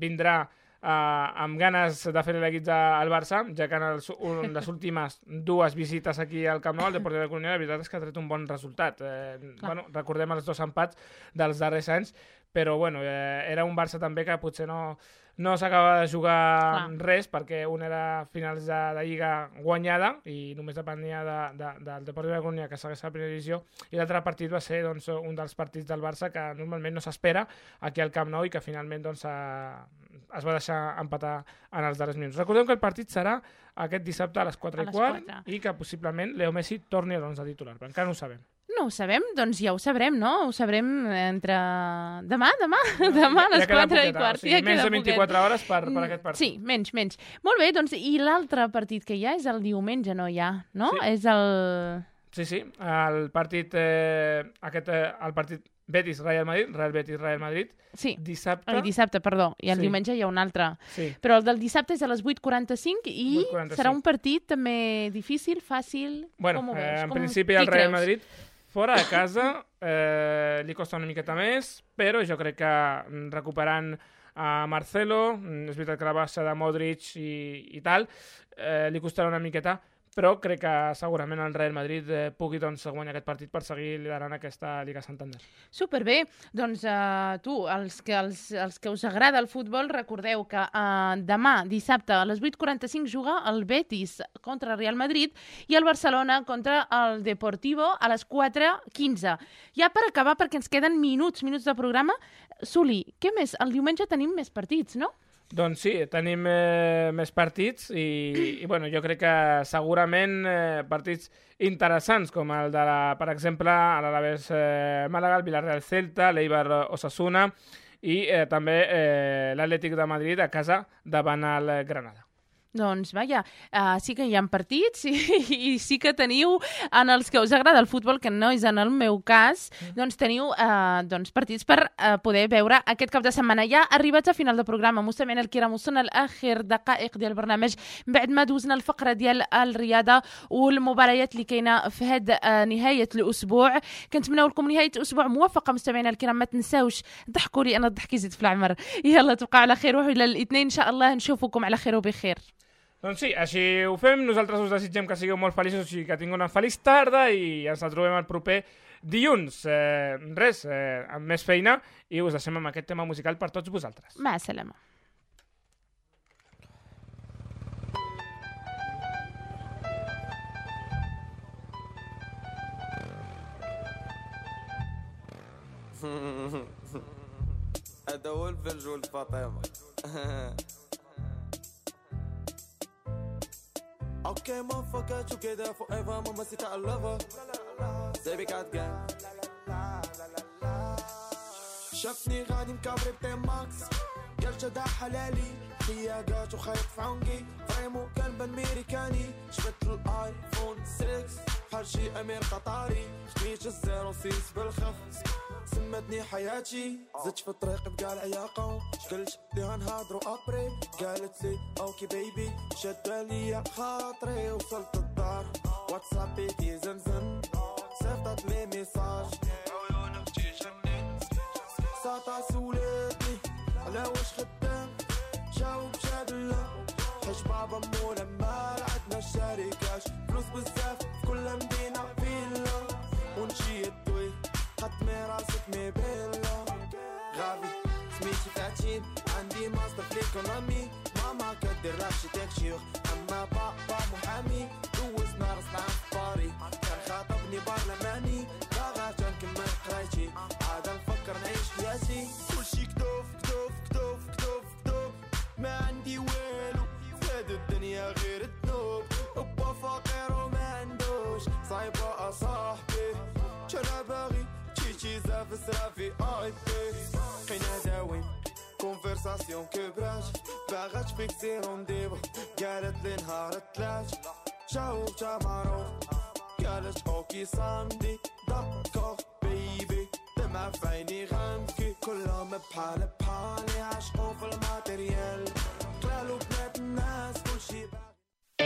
vindrà eh, amb ganes de fer l'equip al Barça, ja que en els, un, les últimes dues visites aquí al Camp Nou, el Deportiu de Corunyà, la veritat és que ha tret un bon resultat. Eh, bueno, recordem els dos empats dels darrers anys, però bueno, eh, era un Barça també que potser no, no s'acaba de jugar Clar. res perquè un era finals de, de Lliga guanyada i només depenia de, de, del Deportiu de Corunya que segueix a la primera divisió i l'altre partit va ser doncs, un dels partits del Barça que normalment no s'espera aquí al Camp Nou i que finalment doncs, eh, es va deixar empatar en els darrers minuts. Recordem que el partit serà aquest dissabte a les 4 A i les quart 4. i que possiblement Leo Messi torni a l'11 titular, però encara no ho sabem. No ho sabem? Doncs ja ho sabrem, no? Ho sabrem entre... Demà, demà, demà *laughs* a les Ja queda 4 i poquet, quart. O sigui, ja menys de 24 poquet. hores per, per Mm, aquest partit. Sí, menys, menys. Molt bé, doncs, i l'altre partit que hi ha és el diumenge, no hi ha, no? Sí. És el... Sí, sí, el partit, eh, aquest, eh, el partit Betis-Real Madrid, Real Betis-Real Madrid, Sí, dissabte... el dissabte, perdó, i el Sí. diumenge hi ha un altre. Sí, Però el del dissabte és a les 8.45 i 8:45. serà un partit també difícil, fàcil... bueno, com ho eh, veus? en Com- principi el Real creus? Madrid fora de casa eh, li costa una miqueta més, però jo crec que mm, recuperant a Marcelo, mm, és veritat que la baixa de Modric i, i tal, eh, li costarà una miqueta, però crec que segurament el Real Madrid eh, pugui doncs, guanyar aquest partit per seguir liderant aquesta Liga Santander. Superbé. Doncs uh, tu, els que, els, els que us agrada el futbol, recordeu que uh, demà, dissabte, a les 8.45 juga el Betis contra el Real Madrid i el Barcelona contra el Deportivo a les 4.15. Ja per acabar, perquè ens queden minuts, minuts de programa, Suli, què més? El diumenge tenim més partits, no? Doncs sí, tenim eh, més partits i, i bueno, jo crec que segurament eh, partits interessants com el de, la, per exemple, l'Alaves eh, Màlaga, el Villarreal Celta, l'Eibar Osasuna i eh, també eh, l'Atlètic de Madrid a casa davant el Granada. Doncs, vaja, uh, sí que hi ha partits *laughs* i, i sí que teniu, en els que us agrada el futbol, que no és en el meu cas, doncs teniu uh, doncs, partits per uh, poder veure aquest cap de setmana. Ja arribats a final del programa مستمعينا الكرام وصلنا لاخر دقائق ديال البرنامج بعد ما دوزنا الفقره ديال الرياضه والمباريات اللي كاينة في هاد آه، نهايه الأسبوع كنتمناو لكم نهايه أسبوع موفقه مستمعينا الكرام ما تنساوش ضحكوا لي أنا الضحك يزيد في العمر يلا تبقى على خير والى الاثنين ان شاء الله نشوفكم على خير وبخير Doncs sí, així ho fem. Nosaltres us desitgem que sigueu molt feliços i que tingueu una feliç tarda i ens trobem el proper dilluns. Eh, res, eh, amb més feina i us deixem amb aquest tema musical per tots vosaltres. مع السلامه هذا هو الفلج Okay, motherfucker, together forever, mamacita, I love her. Baby got gang. شافني غادي مكابري بتي ماكس قال جدا حلالي خياقات وخيط في عنقي فريمو كلب أمريكاني. جبت الآيفون 6 بحال شي أمير قطري خديت الزيرو سيس بالخف سمتني حياتي. زدت في الطريق بقال عياقة قلت ليها نهضرو أبري. قالت لي أوكي بيبي شد عليا خاطري. وصلت الدار. واتسابي كي زمزم صيفطت لي ميساج. عيون أختي جننت ساطا سولتني. على واش خدام؟ جاوب شادلة حيش بابا مولا ما عندنا شركاش فلوس بزاف في كل مدينة فيلا. ونجي الدوي خدمي راسك مي بيلا غافي سميتي فاتين عندي ماستر في ليكونومي ماما كدير تكشيخ أما بابا محامي. دوزنا راسنا في باري. كان خاطبني برلماني. فقير وما عندوش صايبة صاحبي جانا باغي تشيشي زاف سرافي اي بي قينا داوي كونفرساسيون كبراش باغا تفيكسي رونديفو قالت لي نهار الثلاث جاوبتها معروف قالت أوكي صامدي دكوغ بيبي دمع في عيني غنبكي كلهم بحال بحالي عشقوا في الماتريال قالوا بنات الناس كلشي